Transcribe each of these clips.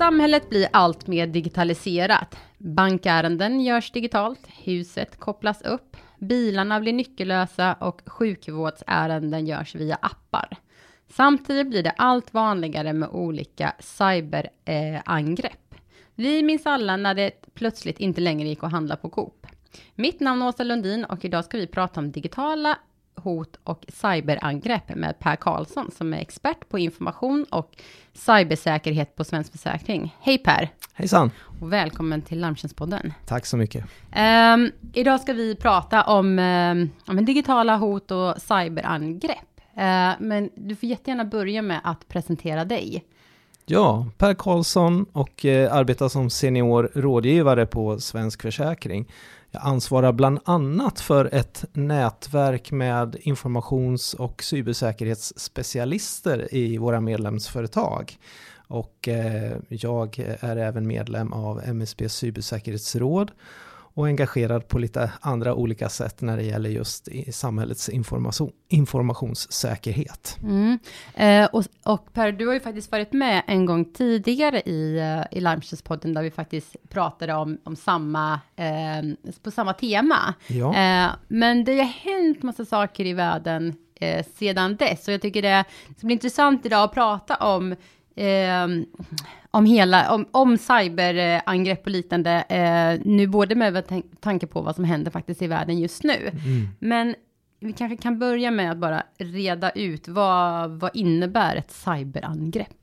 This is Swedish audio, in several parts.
Samhället blir allt mer digitaliserat. Bankärenden görs digitalt, huset kopplas upp, bilarna blir nyckellösa och sjukvårdsärenden görs via appar. Samtidigt blir det allt vanligare med olika cyberangrepp. Eh, Vi minns alla när det plötsligt inte längre gick att handla på Coop. Mitt namn är Åsa Lundin och idag ska vi prata om digitala hot och cyberangrepp med Per Karlsson som är expert på information och cybersäkerhet på Svensk Försäkring. Hej Per! Hejsan! Och välkommen till Larmtjänstpodden. Tack så mycket. Um, idag ska vi prata om, um, om digitala hot och cyberangrepp. Uh, men du får jättegärna börja med att presentera dig. Ja, Per Karlsson och eh, arbetar som senior rådgivare på Svensk Försäkring. Jag ansvarar bland annat för ett nätverk med informations och cybersäkerhetsspecialister i våra medlemsföretag. Och eh, jag är även medlem av MSB cybersäkerhetsråd och engagerad på lite andra olika sätt när det gäller just i samhällets information, informationssäkerhet. Mm. Eh, och, och, Per, du har ju faktiskt varit med en gång tidigare i, uh, i Larmtjänstpodden där vi faktiskt pratade om, om samma, eh, på samma tema. Ja. Eh, men det har hänt massa saker i världen eh, sedan dess, och jag tycker det, det blir intressant idag att prata om eh, om hela, om, om cyberangrepp och liknande, eh, nu både med tanke på vad som händer faktiskt i världen just nu. Mm. Men vi kanske kan börja med att bara reda ut vad, vad innebär ett cyberangrepp?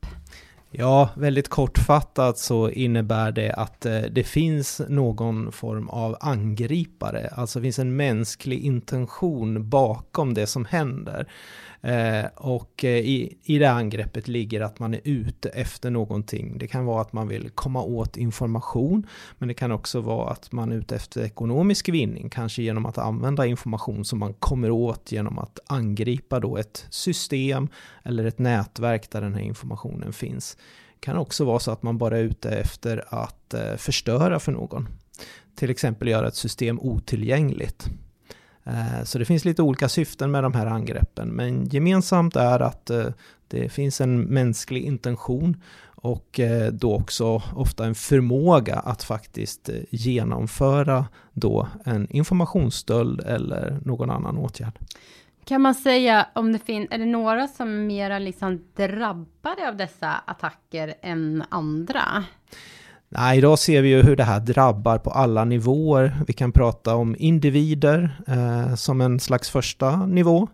Ja, väldigt kortfattat så innebär det att eh, det finns någon form av angripare, alltså finns en mänsklig intention bakom det som händer. Eh, och eh, i, i det angreppet ligger att man är ute efter någonting. Det kan vara att man vill komma åt information, men det kan också vara att man är ute efter ekonomisk vinning, kanske genom att använda information som man kommer åt genom att angripa då ett system eller ett nätverk där den här informationen finns. Det kan också vara så att man bara är ute efter att eh, förstöra för någon. Till exempel göra ett system otillgängligt. Eh, så det finns lite olika syften med de här angreppen, men gemensamt är att eh, det finns en mänsklig intention och då också ofta en förmåga att faktiskt genomföra då en informationsstöld eller någon annan åtgärd. Kan man säga om det finns, är det några som är mera liksom drabbade av dessa attacker än andra? Nej, idag ser vi ju hur det här drabbar på alla nivåer. Vi kan prata om individer eh, som en slags första nivå,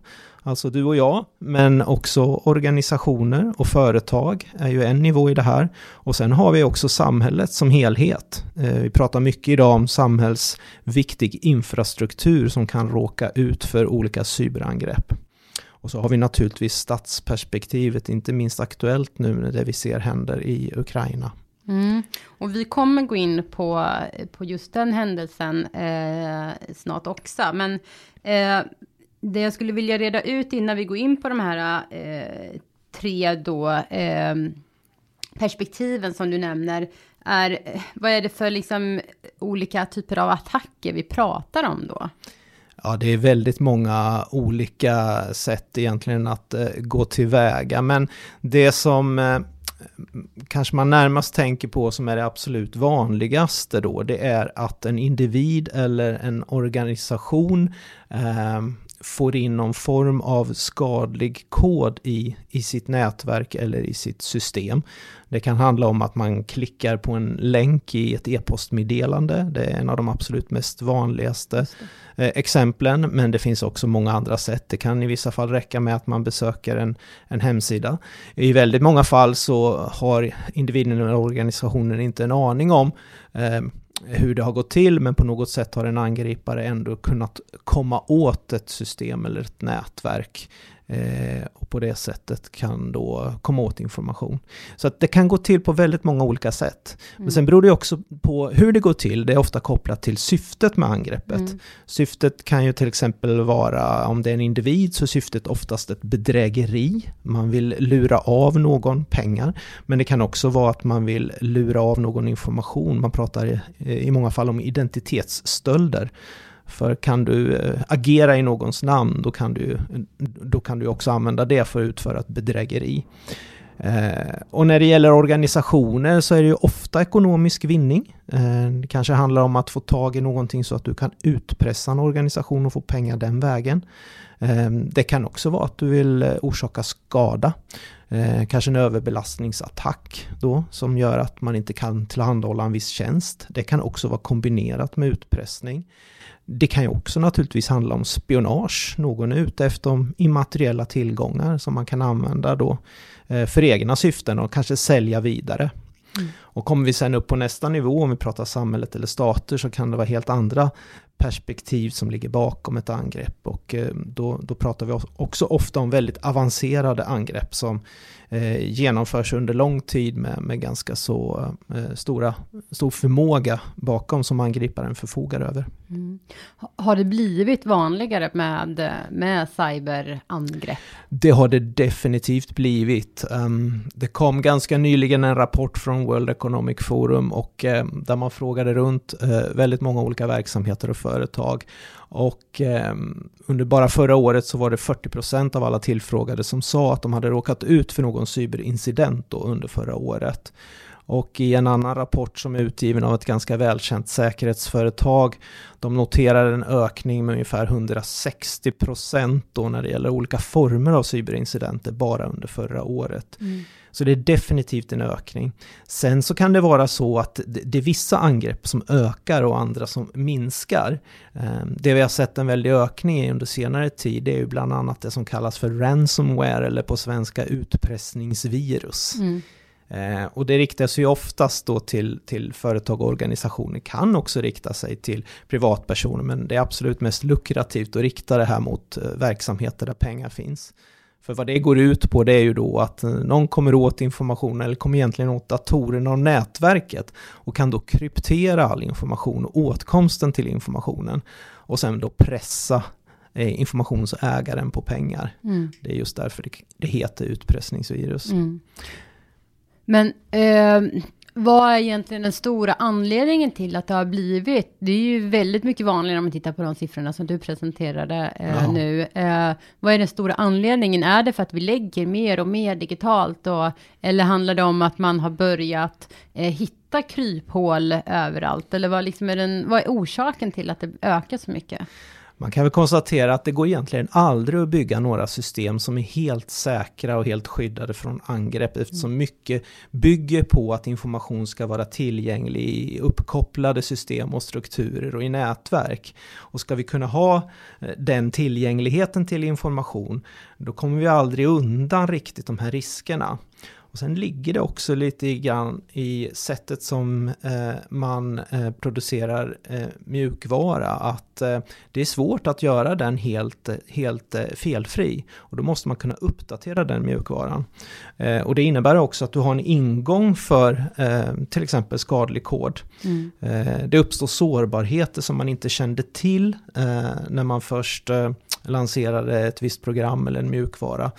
alltså du och jag, men också organisationer och företag är ju en nivå i det här. Och sen har vi också samhället som helhet. Eh, vi pratar mycket idag om samhällsviktig infrastruktur som kan råka ut för olika cyberangrepp. Och så har vi naturligtvis statsperspektivet, inte minst aktuellt nu när det vi ser händer i Ukraina. Mm. Och vi kommer gå in på, på just den händelsen eh, snart också. Men eh, det jag skulle vilja reda ut innan vi går in på de här eh, tre då, eh, perspektiven som du nämner, är vad är det för liksom olika typer av attacker vi pratar om då? Ja, det är väldigt många olika sätt egentligen att eh, gå tillväga, men det som eh, kanske man närmast tänker på som är det absolut vanligaste då, det är att en individ eller en organisation eh, får in någon form av skadlig kod i, i sitt nätverk eller i sitt system. Det kan handla om att man klickar på en länk i ett e-postmeddelande. Det är en av de absolut mest vanligaste eh, exemplen, men det finns också många andra sätt. Det kan i vissa fall räcka med att man besöker en, en hemsida. I väldigt många fall så har individen eller organisationen inte en aning om eh, hur det har gått till, men på något sätt har en angripare ändå kunnat komma åt ett system eller ett nätverk och på det sättet kan då komma åt information. Så att det kan gå till på väldigt många olika sätt. Mm. Men sen beror det också på hur det går till. Det är ofta kopplat till syftet med angreppet. Mm. Syftet kan ju till exempel vara, om det är en individ, så är syftet oftast ett bedrägeri. Man vill lura av någon pengar. Men det kan också vara att man vill lura av någon information. Man pratar i, i många fall om identitetsstölder. För kan du eh, agera i någons namn, då kan du, då kan du också använda det för att utföra ett bedrägeri. Eh, och när det gäller organisationer så är det ju ofta ekonomisk vinning. Eh, det kanske handlar om att få tag i någonting så att du kan utpressa en organisation och få pengar den vägen. Eh, det kan också vara att du vill eh, orsaka skada. Eh, kanske en överbelastningsattack då som gör att man inte kan tillhandahålla en viss tjänst. Det kan också vara kombinerat med utpressning. Det kan ju också naturligtvis handla om spionage. Någon är ute efter immateriella tillgångar som man kan använda då eh, för egna syften och kanske sälja vidare. Mm. Och kommer vi sen upp på nästa nivå, om vi pratar samhället eller stater, så kan det vara helt andra perspektiv som ligger bakom ett angrepp. Och eh, då, då pratar vi också ofta om väldigt avancerade angrepp som eh, genomförs under lång tid med, med ganska så eh, stora, stor förmåga bakom som angriparen förfogar över. Mm. Har det blivit vanligare med, med cyberangrepp? Det har det definitivt blivit. Um, det kom ganska nyligen en rapport från World Economic Forum och um, där man frågade runt uh, väldigt många olika verksamheter och företag. Och eh, under bara förra året så var det 40% av alla tillfrågade som sa att de hade råkat ut för någon cyberincident då under förra året. Och i en annan rapport som är utgiven av ett ganska välkänt säkerhetsföretag, de noterar en ökning med ungefär 160 då när det gäller olika former av cyberincidenter bara under förra året. Mm. Så det är definitivt en ökning. Sen så kan det vara så att det är vissa angrepp som ökar och andra som minskar. Ehm, det vi har sett en väldig ökning i under senare tid det är ju bland annat det som kallas för ransomware eller på svenska utpressningsvirus. Mm. Eh, och det riktar sig oftast då till, till företag och organisationer, kan också rikta sig till privatpersoner, men det är absolut mest lukrativt att rikta det här mot eh, verksamheter där pengar finns. För vad det går ut på det är ju då att någon kommer åt informationen eller kommer egentligen åt datorerna och nätverket och kan då kryptera all information och åtkomsten till informationen och sen då pressa eh, informationsägaren på pengar. Mm. Det är just därför det, det heter utpressningsvirus. Mm. Men eh, vad är egentligen den stora anledningen till att det har blivit? Det är ju väldigt mycket vanligare om man tittar på de siffrorna som du presenterade eh, ja. nu. Eh, vad är den stora anledningen? Är det för att vi lägger mer och mer digitalt? Och, eller handlar det om att man har börjat eh, hitta kryphål överallt? Eller vad, liksom är den, vad är orsaken till att det ökar så mycket? Man kan väl konstatera att det går egentligen aldrig att bygga några system som är helt säkra och helt skyddade från angrepp eftersom mm. mycket bygger på att information ska vara tillgänglig i uppkopplade system och strukturer och i nätverk. Och ska vi kunna ha eh, den tillgängligheten till information då kommer vi aldrig undan riktigt de här riskerna. Och sen ligger det också lite grann i sättet som eh, man eh, producerar eh, mjukvara att eh, det är svårt att göra den helt, helt eh, felfri. Och då måste man kunna uppdatera den mjukvaran. Eh, och det innebär också att du har en ingång för till exempel skadlig kod. Mm. det uppstår sårbarheter som man inte kände till när man först lanserade ett visst program eller en mjukvara.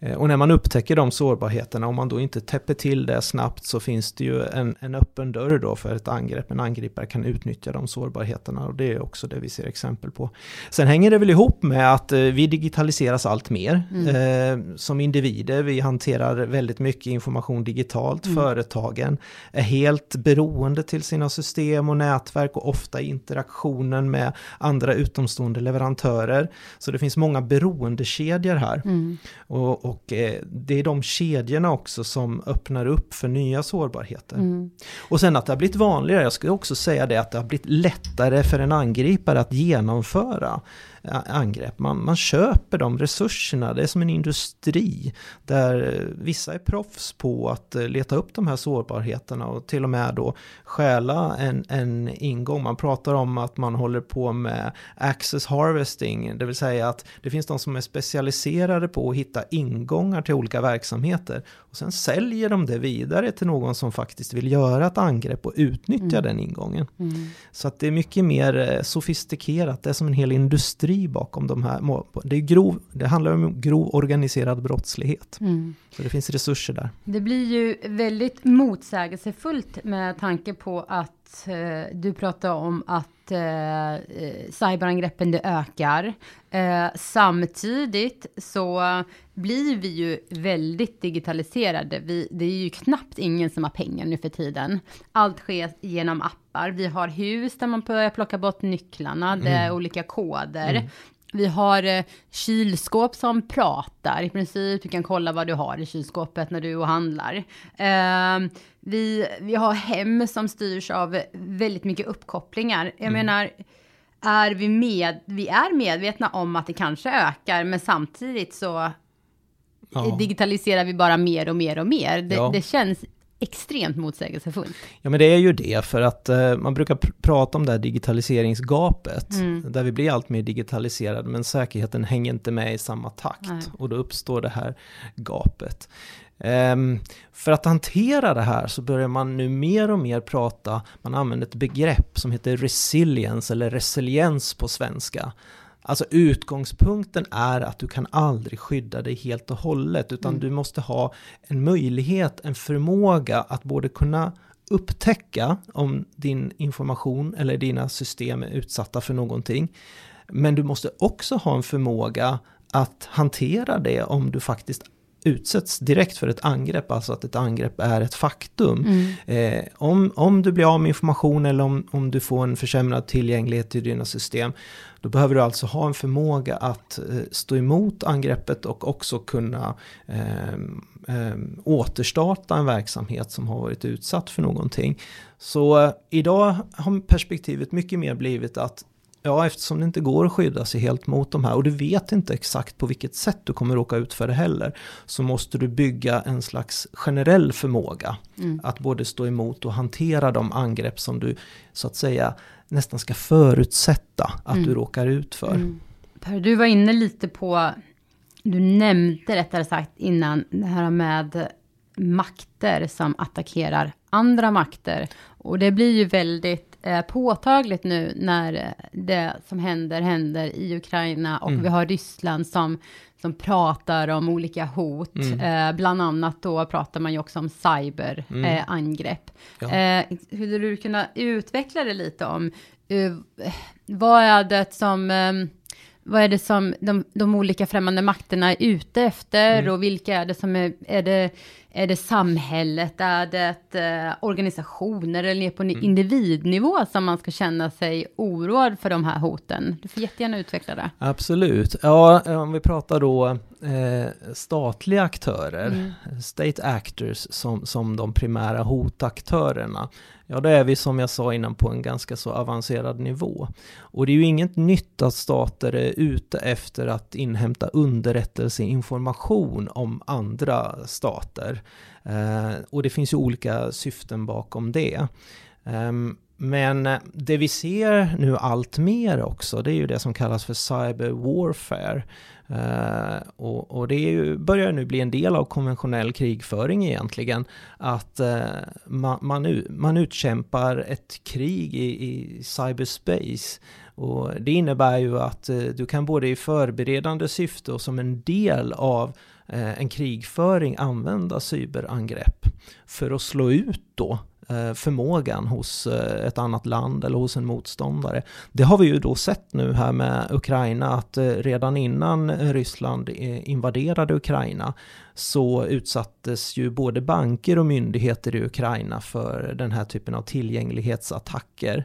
Eh, och när man upptäcker de sårbarheterna, om man då inte täpper till det snabbt så finns det ju en, en öppen dörr då för ett angrepp. En angripare kan utnyttja de sårbarheterna och det är också det vi ser exempel på. Sen hänger det väl ihop med att eh, vi digitaliseras allt mer. Mm. Eh, som individer, vi hanterar väldigt mycket information digitalt. Mm. Företagen är helt beroende till sina system och nätverk och ofta interaktionen med andra utomstående leverantörer. Så det finns många beroendekedjor här. Mm. Och, och eh, det är de kedjorna också som öppnar upp för nya sårbarheter. Mm. Och sen att det har blivit vanligare, jag skulle också säga det att det har blivit lättare för en angripare att genomföra angrepp. Man, man köper de resurserna, det är som en industri där vissa är proffs på att eh, leta upp de här sårbarheterna och till och med då stjäla en, en ingång. Man pratar om att man håller på med access harvesting, det vill säga att det finns de som är specialiserade på att hitta ingångar till olika verksamheter och sen säljer de det vidare till någon som faktiskt vill göra ett angrepp och utnyttja mm. den ingången. Mm. Så att det är mycket mer eh, sofistikerat, det är som en hel industri industri bakom de här. Det, är grov, det handlar om grov organiserad brottslighet. Mm. Så det finns resurser där. Det blir ju väldigt motsägelsefullt med tanke på att eh, du pratar om att att eh, eh, cyberangreppen det ökar. Eh, samtidigt så blir vi ju väldigt digitaliserade. Vi, det är ju knappt ingen som har pengar nu för tiden. Allt sker genom appar. Vi har hus där man börjar plocka bort nycklarna, det är mm. olika koder. Mm. Vi har eh, kylskåp som pratar i princip. Du kan kolla vad du har i kylskåpet när du handlar. Eh, vi, vi har hem som styrs av väldigt mycket uppkopplingar. Jag mm. menar, är vi med, vi är medvetna om att det kanske ökar, men samtidigt så ja. digitaliserar vi bara mer och mer och mer. Det, ja. det känns extremt motsägelsefullt. Ja men det är ju det, för att eh, man brukar pr prata om det här digitaliseringsgapet, mm. där vi blir allt mer digitaliserade, men säkerheten hänger inte med i samma takt, Nej. och då uppstår det här gapet. Um, för att hantera det här så börjar man nu mer och mer prata, man använder ett begrepp som heter resilience eller resiliens på svenska. Alltså utgångspunkten är att du kan aldrig skydda dig helt och hållet, utan mm. du måste ha en möjlighet, en förmåga att både kunna upptäcka om din information eller dina system är utsatta för någonting. Men du måste också ha en förmåga att hantera det om du faktiskt utsätts direkt för ett angrepp, alltså att ett angrepp är ett faktum. Mm. Eh, om, om du blir av med information eller om, om du får en försämrad tillgänglighet till dina system, då behöver du alltså ha en förmåga att eh, stå emot angreppet och också kunna eh, eh, återstarta en verksamhet som har varit utsatt för någonting. Så eh, idag har perspektivet mycket mer blivit att Ja, eftersom det inte går att skydda sig helt mot de här och du vet inte exakt på vilket sätt du kommer råka ut för det heller, så måste du bygga en slags generell förmåga mm. att både stå emot och hantera de angrepp som du så att säga nästan ska förutsätta att mm. du råkar ut för. Mm. Per, du var inne lite på, du nämnde rättare sagt innan, det här med makter som attackerar andra makter. Och det blir ju väldigt eh, påtagligt nu när det som händer händer i Ukraina och mm. vi har Ryssland som, som pratar om olika hot. Mm. Eh, bland annat då pratar man ju också om cyberangrepp. Mm. Eh, ja. Hur du kunna utveckla det lite om eh, vad är det som eh, vad är det som de, de olika främmande makterna är ute efter mm. och vilka är det som är, är det, är det samhället, är det eh, organisationer eller ner på mm. individnivå som man ska känna sig oroad för de här hoten? Du får jättegärna utveckla det. Absolut. Ja, om vi pratar då eh, statliga aktörer, mm. state actors som, som de primära hotaktörerna. Ja, då är vi som jag sa innan på en ganska så avancerad nivå. Och det är ju inget nytt att stater är ute efter att inhämta underrättelseinformation om andra stater. Eh, och det finns ju olika syften bakom det. Um, men eh, det vi ser nu allt mer också, det är ju det som kallas för cyber warfare. Uh, och, och, det ju, börjar nu bli en del av konventionell krigföring egentligen. Att uh, man, man, man utkämpar ett krig i, i cyberspace. Och det innebär ju att uh, du kan både i förberedande syfte och som en del av en krigföring använda cyberangrepp för att slå ut då Eh, förmågan hos eh, ett annat land eller hos en motståndare. Det har vi ju då sett nu här med Ukraina att eh, redan innan Ryssland invaderade Ukraina så utsattes ju både banker och myndigheter i Ukraina för den här typen av tillgänglighetsattacker.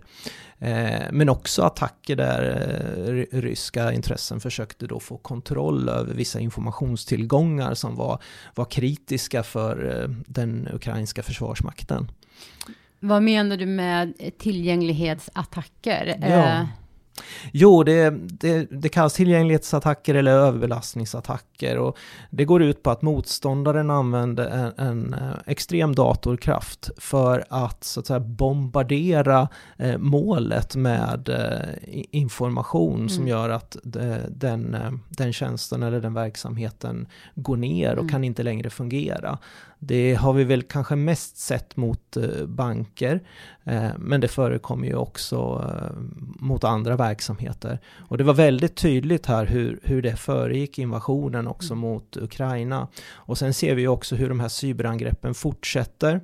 Men också attacker där ryska intressen försökte då få kontroll över vissa informationstillgångar som var, var kritiska för den ukrainska försvarsmakten. Vad menar du med tillgänglighetsattacker? Ja. Eh, Jo, det, det, det kallas tillgänglighetsattacker eller överbelastningsattacker och det går ut på att motståndaren använder en, en eh, extrem datorkraft för att så att säga bombardera eh, målet med eh, information mm. som gör att de, den, eh, den tjänsten eller den verksamheten går ner och mm. kan inte längre fungera. Det har vi väl kanske mest sett mot eh, banker, eh, men det förekommer ju också eh, mot andra verksamheter. Och det var väldigt tydligt här hur, hur det föregick invasionen också mm. mot Ukraina. Och sen ser vi också hur de här cyberangreppen fortsätter.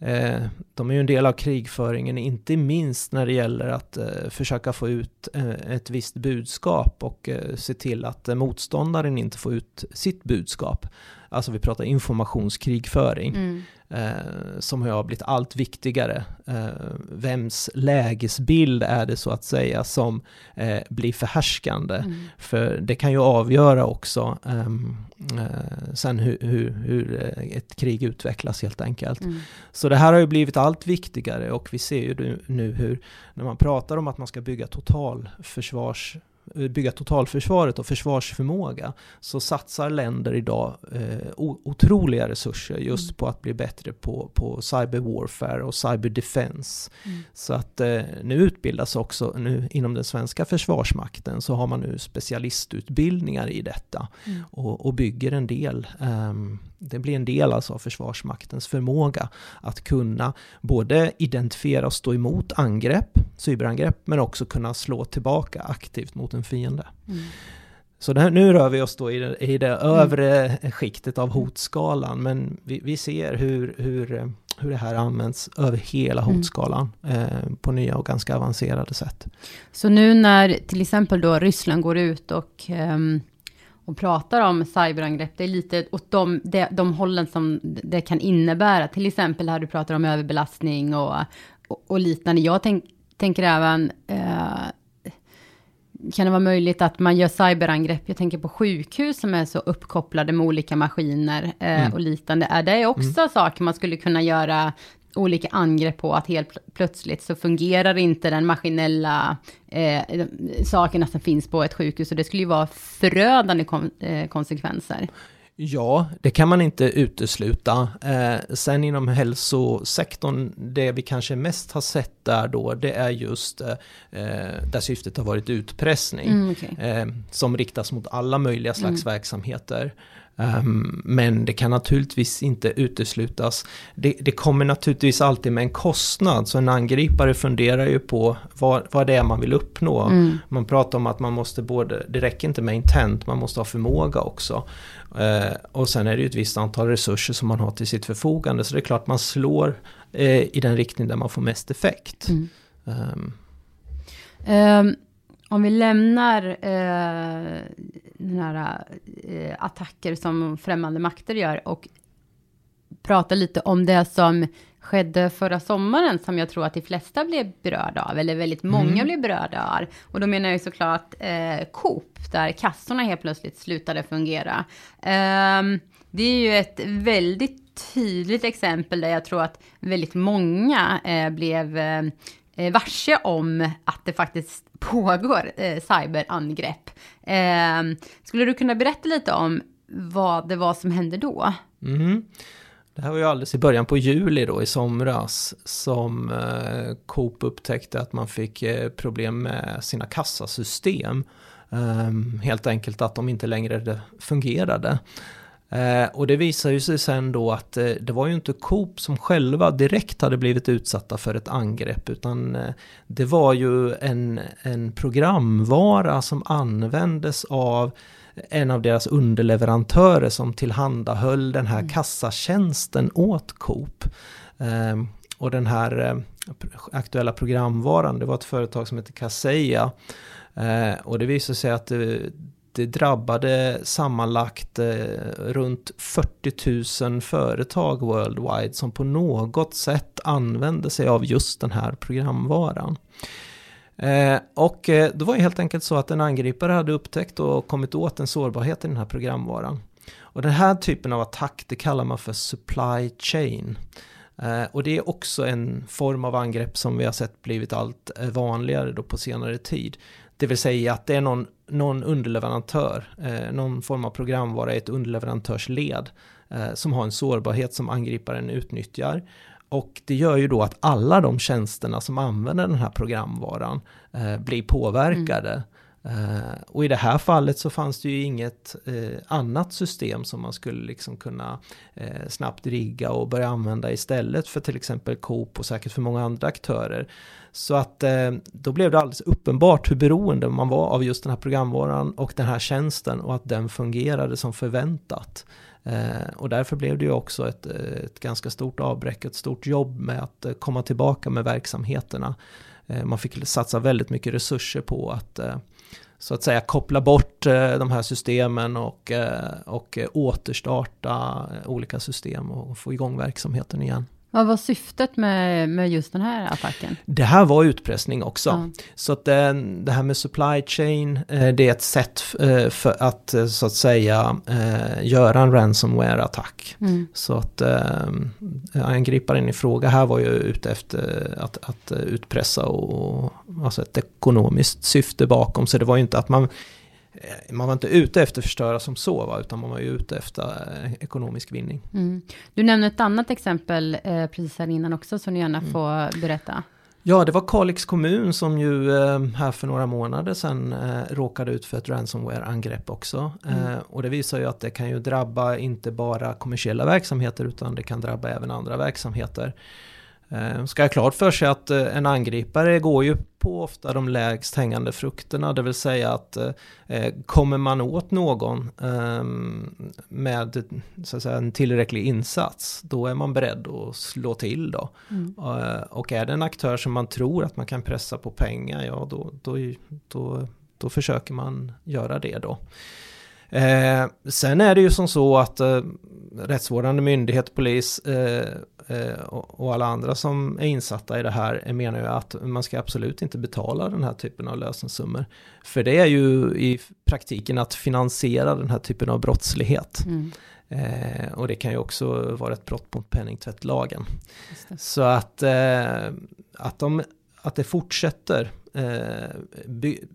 Eh, de är ju en del av krigföringen, inte minst när det gäller att eh, försöka få ut eh, ett visst budskap och se till att motståndaren inte får ut sitt budskap. Alltså vi pratar informationskrigföring. Mm eh, som har blivit allt viktigare. Eh, vems lägesbild är det så att säga som eh, blir förhärskande? Mm. För det kan ju avgöra också ehm, eh, sen hur, hur, hur, eh, ett krig utvecklas helt enkelt. Mm. Så det här har ju blivit allt viktigare och vi ser ju nu hur när man pratar om att man ska bygga totalförsvars bygga totalförsvaret och försvarsförmåga så satsar länder idag eh, otroliga resurser just mm. på att bli bättre på, på cyber warfare och cyber defense. Mm. Så att eh, nu utbildas också, nu inom den svenska försvarsmakten så har man nu specialistutbildningar i detta mm. och, och, bygger en del um, det blir en del alltså av Försvarsmaktens förmåga att kunna både identifiera och stå emot angrepp, cyberangrepp, men också kunna slå tillbaka aktivt mot en fiende. Mm. Så här, nu rör vi oss då i det, i det mm. övre skiktet av hotskalan, men vi, vi, ser hur, hur, hur det här används över hela mm. hotskalan mm. eh, på nya och ganska avancerade sätt. Så nu när till exempel då Ryssland går ut och um och pratar om cyberangrepp, det är lite åt de, de, de hållen som det kan innebära. Till exempel här du pratar om överbelastning och, och, och liknande. Jag tänk, tänker även, eh, kan det vara möjligt att man gör cyberangrepp? Jag tänker på sjukhus som är så uppkopplade med olika maskiner eh, mm. och liknande. Är det också mm. saker man skulle kunna göra olika angrepp på att helt plötsligt så fungerar inte den maskinella eh, sakerna som finns på ett sjukhus och det skulle ju vara förödande kon eh, konsekvenser. Ja, det kan man inte utesluta. Eh, sen inom hälsosektorn, det vi kanske mest har sett där då, det är just eh, där syftet har varit utpressning. Mm, okay. eh, som riktas mot alla möjliga slags mm. verksamheter. Um, men det kan naturligtvis inte uteslutas. Det, det, kommer naturligtvis alltid med en kostnad, så en angripare funderar ju på vad, vad det är man vill uppnå. Mm. Man pratar om att man måste både, det räcker inte med intent, man måste ha förmåga också. Uh, och sen är det ju ett visst antal resurser som man har till sitt förfogande, så det är klart man slår uh, i den riktning där man får mest effekt. Mm. Um. Um, om vi lämnar uh, den här, eh, attacker som främmande makter gör och prata lite om det som skedde förra sommaren som jag tror att de flesta blev berörda av, eller väldigt många mm. blev berörda av. Och då menar jag såklart eh, Coop, där kassorna helt plötsligt slutade fungera. Eh, det är ju ett väldigt tydligt exempel där jag tror att väldigt många eh, blev eh, eh Eh, varse om att det faktiskt pågår eh, cyberangrepp. Eh, skulle du kunna berätta lite om vad det var som hände då? Mm. Det här var ju alldeles i början på juli då i somras som eh, Coop upptäckte att man fick eh, problem med sina kassasystem. Ehm, helt enkelt att de inte längre fungerade. Eh, och det visar ju sig sen då att eh, det var ju inte Coop som själva direkt hade blivit utsatta för ett angrepp utan eh, det var ju en, en programvara som användes av en av deras underleverantörer som tillhandahöll den här mm. kassatjänsten åt Coop. Ehm, och den här eh, aktuella programvaran, det var ett företag som heter Kaseya. Eh, och det visade sig att det drabbade sammanlagt eh, runt 40 000 företag worldwide som på något sätt använde sig av just den här programvaran. Eh, och eh, det var helt enkelt så att en angripare hade upptäckt och kommit åt en sårbarhet i den här programvaran. Och den här typen av attack det kallar man för supply chain. Eh, och det är också en form av angrepp som vi har sett blivit allt eh, vanligare då på senare tid. Det vill säga att det är någon, någon underleverantör, eh, någon form av programvara i ett underleverantörsled eh, som har en sårbarhet som angriparen utnyttjar. Och det gör ju då att alla de tjänsterna som använder den här programvaran eh, blir påverkade. Mm. Uh, och i det här fallet så fanns det ju inget uh, annat system som man skulle liksom kunna uh, snabbt rigga och börja använda istället för till exempel Coop och säkert för många andra aktörer. Så att då blev det alldeles uppenbart hur beroende man var av just den här programvaran och den här tjänsten och att den fungerade som förväntat. Och därför blev det ju också ett, ett ganska stort avbräck, ett stort jobb med att komma tillbaka med verksamheterna. Man fick satsa väldigt mycket resurser på att eh, så att säga koppla bort eh, de här systemen och, eh, och återstarta olika system och få igång verksamheten igen. Vad var syftet med, med just den här attacken? Det här var utpressning också. Ja. Så att det, det, här med supply chain, eh, det är ett sätt eh, för att eh, så att säga göra en ransomware-attack. Mm. Så att angriparen i fråga här var ju ute efter att, att utpressa och alltså ett ekonomiskt syfte bakom. Så det var ju inte att man Eh, man var inte ute efter att förstöra som så, va, utan man var ju ute efter eh, ekonomisk vinning. Mm. Du nämnde ett annat exempel eh, precis här innan också, som ni gärna mm. får berätta. Ja, det var Kalix kommun som ju eh, här för några månader sedan eh, råkade ut för ett ransomware-angrepp också. Mm. Eh, och det visar ju att det kan ju drabba inte bara kommersiella verksamheter utan det kan drabba även andra verksamheter. Eh, ska ha klart för sig att en angripare går ju på ofta de lägst hängande frukterna, det vill säga att eh, kommer man åt någon eh, med så säga, en tillräcklig insats, då är man beredd att slå till då. Mm. Eh, och är det en aktör som man tror att man kan pressa på pengar, ja då, då, då, då försöker man göra det då. Eh, sen är det ju som så att eh, rättsvårdande myndighet, polis eh, eh och, och alla andra som är insatta i det här menar ju att man ska absolut inte betala den här typen av lösensummor. För det är ju i praktiken att finansiera den här typen av brottslighet. Mm. Eh, och det kan ju också vara ett brott mot penningtvättlagen. Så att, eh, att, de, att det fortsätter eh,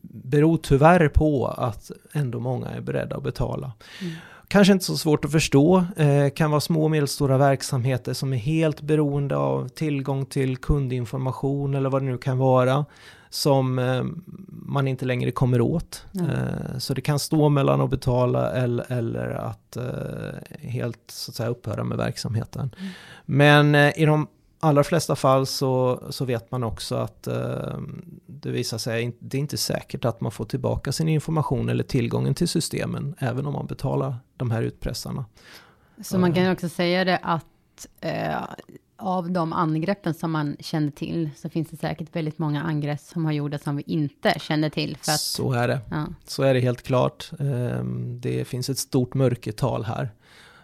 beror tyvärr på att ändå många är beredda att betala. Mm. Kanske inte så svårt att förstå, eh, kan vara små och medelstora verksamheter som är helt beroende av tillgång till kundinformation eller vad det nu kan vara som eh, man inte längre kommer åt. Mm. Eh, så det kan stå mellan att betala eller, eller att eh, helt så att säga upphöra med verksamheten. Mm. Men eh, i de allra flesta fall så, så vet man också att eh, det visar sig, det är inte säkert att man får tillbaka sin information eller tillgången till systemen, även om man betalar de här utpressarna. Så man kan också säga det att eh, av de angreppen som man kände till, så finns det säkert väldigt många angrepp som har gjorts som vi inte kände till. För att, så är det. Ja. Så är det helt klart. Eh, det finns ett stort mörkertal här.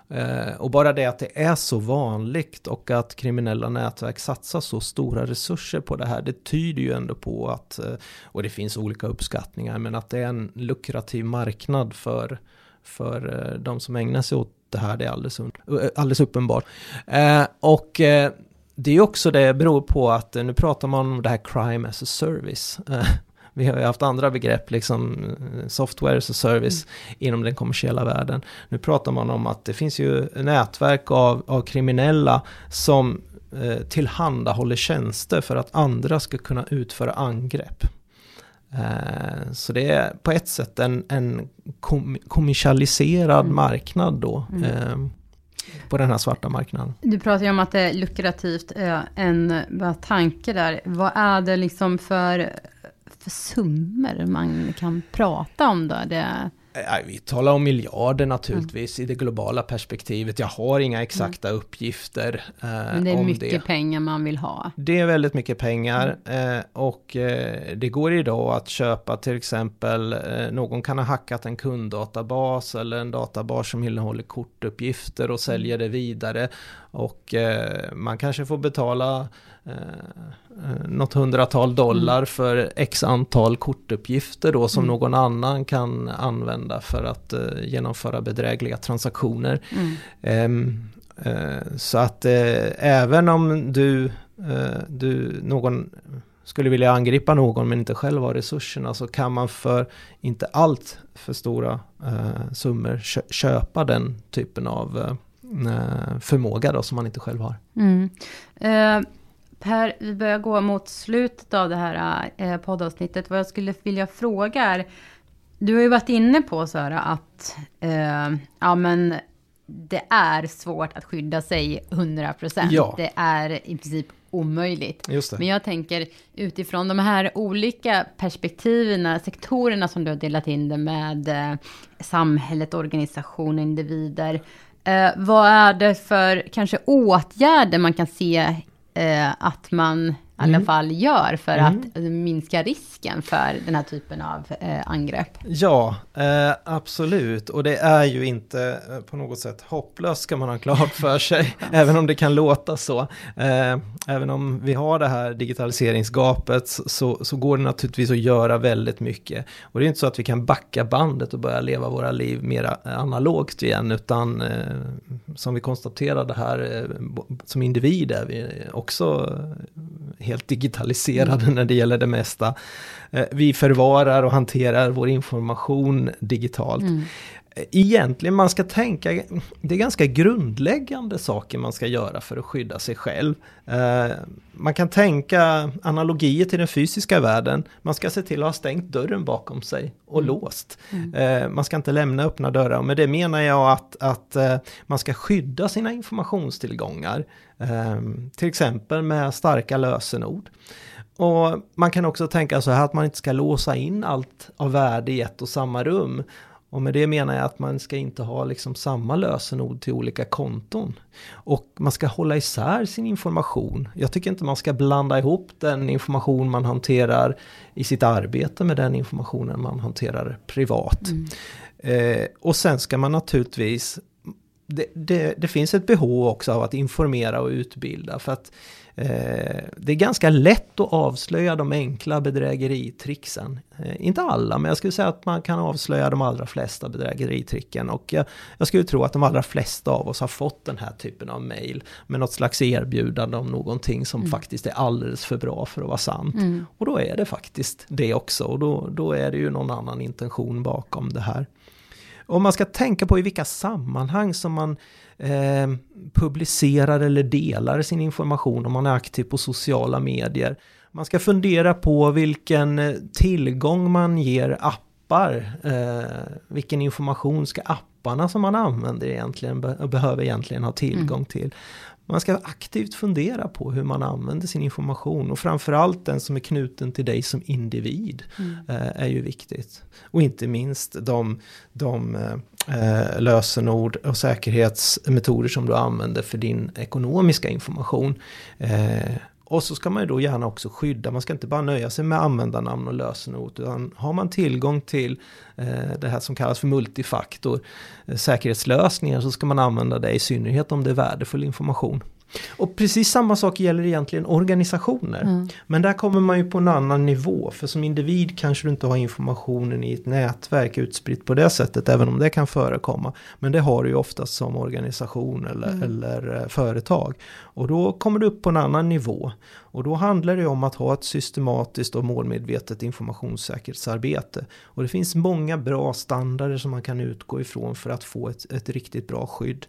Eh, och bara det att det är så vanligt och att kriminella nätverk satsar så stora resurser på det här, det tyder ju ändå på att, eh, och det finns olika uppskattningar, men att det är en lukrativ marknad för, för eh, de som ägnar sig åt det här, det är alldeles, alldeles uppenbart. och det är också det beror på att nu pratar man om det här crime as a service. Vi har ju haft andra begrepp, liksom eh, software a service mm. inom den kommersiella världen. Nu pratar man om att det finns ju nätverk av, av kriminella som eh, tillhandahåller tjänster för att andra ska kunna utföra angrepp. Eh, så det är på ett sätt en, en kom kommersialiserad mm. marknad då. Mm. Eh, på den här svarta marknaden. Du pratar ju om att det är lukrativt. Eh, en tanke där. Vad är det liksom för för summor man kan prata om då? Det... Vi talar om miljarder naturligtvis mm. i det globala perspektivet. Jag har inga exakta mm. uppgifter eh, Men det är mycket det. pengar man vill ha. Det är väldigt mycket pengar mm. eh, och eh, det går idag att köpa till exempel, eh, någon kan ha hackat en kunddatabas eller en databas som innehåller kortuppgifter och säljer mm. det vidare. Och eh, man kanske får betala eh, eh, något hundratal dollar mm. för x antal kortuppgifter då som mm. någon annan kan använda för att eh, genomföra bedrägliga transaktioner. Mm. Ehm, eh, så att eh, även om du, eh, du, någon skulle vilja angripa någon men inte själv har resurserna så kan man för inte allt för stora summor köpa den typen av förmåga då som man inte själv har. Mm. Eh, Per, vi börjar gå mot slutet av det här eh, poddavsnittet. Vad jag skulle vilja fråga är, du har ju varit inne på så här att, eh, ja men det är svårt att skydda sig 100%. Ja. Det är i princip omöjligt. Men jag tänker utifrån de här olika perspektiven, sektorerna som du har delat in det med, eh, samhället, organisation, individer. Eh, vad är det för kanske åtgärder man kan se Eh, att man alla Mm. fall gör för Mm. att minska risken för den här typen av eh, angrepp? Ja, eh, absolut. Och det är ju inte eh, på något sätt hopplöst ska man ha klart för sig. även om det kan låta så. Eh, även om vi har det här digitaliseringsgapet så, så går det naturligtvis att göra väldigt mycket. Och det är inte så att vi kan backa bandet och börja leva våra liv mer analogt igen. Utan eh, som vi konstaterade här, eh, som individ är vi också eh, helt digitaliserade när det gäller det mesta. Eh, Vi förvarar och hanterar vår information digitalt. Mm. Egentligen man ska tänka, det är ganska grundläggande saker man ska göra för att skydda sig själv. Eh, Man kan tänka analogier till den fysiska världen. Man ska se till att ha stängt dörren bakom sig och låst. Mm. Eh, Man ska inte lämna öppna dörrar. Och Med det menar jag att, att eh, man ska skydda sina informationstillgångar. Till exempel med starka lösenord. Och man kan också tänka så här att man inte ska låsa in allt av värde i ett och samma rum. Och med det menar jag att man ska inte ha liksom samma lösenord till olika konton. Och man ska hålla isär sin information. Jag tycker inte man ska blanda ihop den information man hanterar i sitt arbete med den informationen man hanterar privat. Mm. Eh, och sen ska man naturligtvis det, det, det finns ett behov också av att informera och utbilda för att det är ganska lätt att avslöja de enkla bedrägeritricksen. Eh, inte alla, men jag skulle säga att man kan avslöja de allra flesta bedrägeritricken och jag, jag skulle tro att de allra flesta av oss har fått den här typen av mail med något slags erbjudande om någonting som Mm. faktiskt är alldeles för bra för att vara sant. Mm. Och då är det faktiskt det också och då, då är det ju någon annan intention bakom det här. Om man ska tänka på i vilka sammanhang som man eh, publicerar eller delar sin information om man är aktiv på sociala medier. Man ska fundera på vilken eh, tillgång man ger appar. Eh, vilken information ska apparna som man använder egentligen be- behöver egentligen ha tillgång till. Man ska aktivt fundera på hur man använder sin information och framförallt den som är knuten till dig som individ Mm. eh, är ju viktigt. Och inte minst de, de eh, lösenord och säkerhetsmetoder som du använder för din ekonomiska information. Eh, och så ska man ju då gärna också skydda, man ska inte bara nöja sig med användarnamn och lösenord, utan har man tillgång till eh, det här som kallas för multifaktor, eh, säkerhetslösningar, så ska man använda det i synnerhet om det är värdefull information. Och precis samma sak gäller egentligen organisationer. Mm. Men där kommer man ju på en annan nivå. För som individ kanske du inte har informationen i ett nätverk utspritt på det sättet. Även om det kan förekomma. Men det har du ju oftast som organisation eller, Mm. eller eh, företag. Och då kommer du upp på en annan nivå. Och då handlar det om att ha ett systematiskt och målmedvetet informationssäkerhetsarbete. Och det finns många bra standarder som man kan utgå ifrån för att få ett, ett riktigt bra skydd.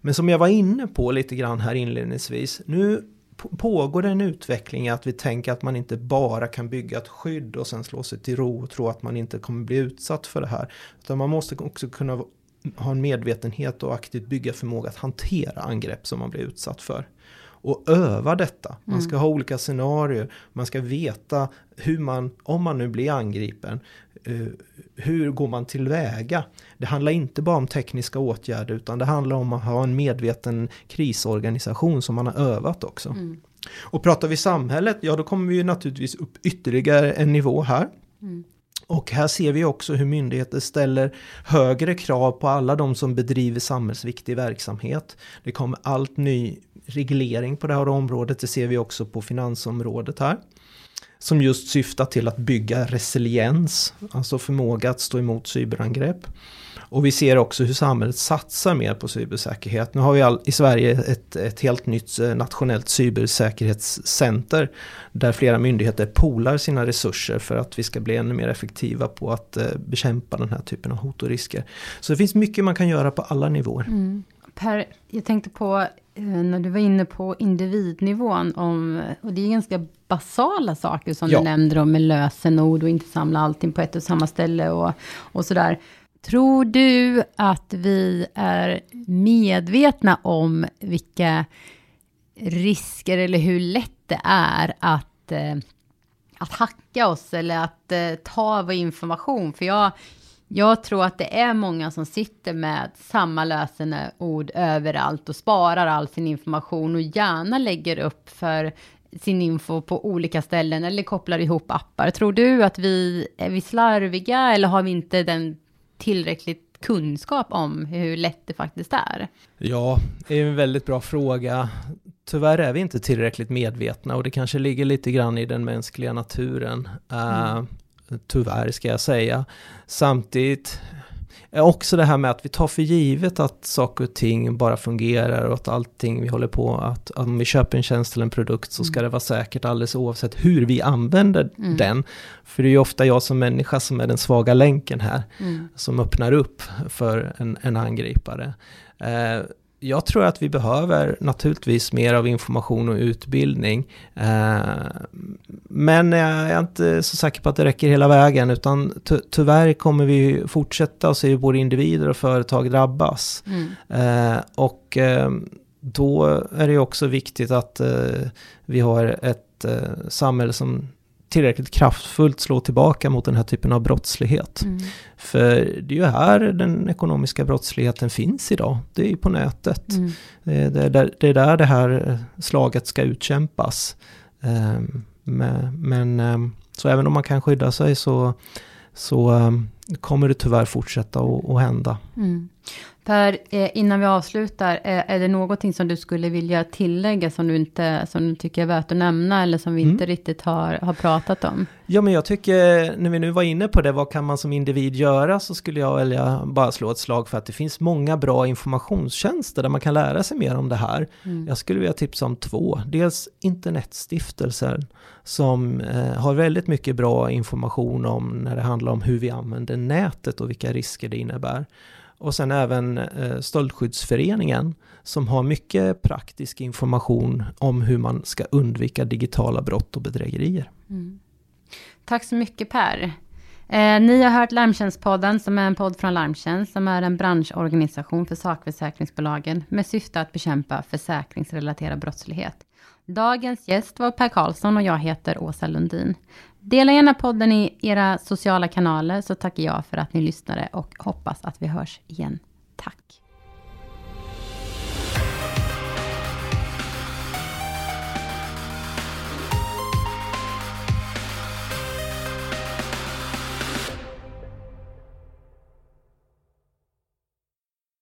Men som jag var inne på lite grann här inledningsvis. Nu pågår det en utveckling att vi tänker att man inte bara kan bygga ett skydd och sen slå sig till ro och tro att man inte kommer bli utsatt för det här. Utan man måste också kunna ha en medvetenhet och aktivt bygga förmåga att hantera angrepp som man blir utsatt för. Och öva detta. Man ska ha olika scenarier. Man ska veta hur man, om man nu blir angripen, eh, hur går man tillväga? Det handlar inte bara om tekniska åtgärder utan det handlar om att ha en medveten krisorganisation som man har övat också. Mm. Och pratar vi samhället, ja då kommer vi ju naturligtvis upp ytterligare en nivå här. Mm. Och här ser vi också hur myndigheter ställer högre krav på alla de som bedriver samhällsviktig verksamhet. Det kommer allt ny reglering på det här området, det ser vi också på finansområdet här. Som just syftar till att bygga resiliens, alltså förmåga att stå emot cyberangrepp. Och vi ser också hur samhället satsar mer på cybersäkerhet. Nu har vi all, i Sverige ett, ett helt nytt eh, nationellt cybersäkerhetscenter. Där flera myndigheter polar sina resurser för att vi ska bli ännu mer effektiva på att eh, bekämpa den här typen av hot och risker. Så det finns mycket man kan göra på alla nivåer. Mm. Per, jag tänkte på eh, när du var inne på individnivån, om, och det är ganska basala saker som Ja. du nämnde om med lösenord och inte samla allting på ett och samma ställe och, och sådär. Tror du att vi är medvetna om vilka risker eller hur lätt det är att, eh, att hacka oss eller att eh, ta vår information? För jag, Jag tror att det är många som sitter med samma lösenord överallt och sparar all sin information och gärna lägger upp för sin info på olika ställen eller kopplar ihop appar. Tror du att vi är vi slarviga eller har vi inte den tillräckligt kunskap om hur lätt det faktiskt är? Ja, det är en väldigt bra fråga. Tyvärr är vi inte tillräckligt medvetna och det kanske ligger lite grann i den mänskliga naturen. Mm. Uh, tyvärr ska jag säga. Samtidigt också det här med att vi tar för givet att saker och ting bara fungerar och att allting vi håller på att om vi köper en tjänst eller en produkt så ska mm. det vara säkert alldeles oavsett hur vi använder mm. den. För det är ju ofta jag som människa som är den svaga länken här, mm. som öppnar upp för en, en angripare. Eh, jag tror att vi behöver naturligtvis mer av information och utbildning. Eh, men jag är inte så säker på att det räcker hela vägen, utan ty tyvärr kommer vi fortsätta att se hur både individer och företag drabbas. Mm. Eh, och eh, då är det också viktigt att vi har ett samhälle som tillräckligt kraftfullt slå tillbaka mot den här typen av brottslighet. Mm. För det är ju här den ekonomiska brottsligheten finns idag. Det är ju på nätet. Mm. Det, är där, det är där det här slaget ska utkämpas. Um, men um, så även om man kan skydda sig så, så um, kommer det tyvärr fortsätta att hända. Mm. Per, eh, innan vi avslutar, eh, är det någonting som du skulle vilja tillägga som du, inte, som du tycker är värt att nämna eller som vi mm. inte riktigt har, har pratat om? Ja, men jag tycker, när vi nu var inne på det, vad kan man som individ göra, så skulle jag välja bara slå ett slag för att det finns många bra informationstjänster där man kan lära sig mer om det här. Mm. Jag skulle vilja tipsa om två. Dels Internetstiftelsen som eh, har väldigt mycket bra information om när det handlar om hur vi använder nätet och vilka risker det innebär. Och sen även eh, Stöldskyddsföreningen som har mycket praktisk information om hur man ska undvika digitala brott och bedrägerier. Mm. Tack så mycket Per. Eh, ni har hört Larmtjänstpodden som är en podd från Larmtjänst som är en branschorganisation för sakförsäkringsbolagen med syfte att bekämpa försäkringsrelaterad brottslighet. Dagens gäst var Per Karlsson och jag heter Åsa Lundin. Dela gärna podden i era sociala kanaler så tackar jag för att ni lyssnade och hoppas att vi hörs igen. Tack!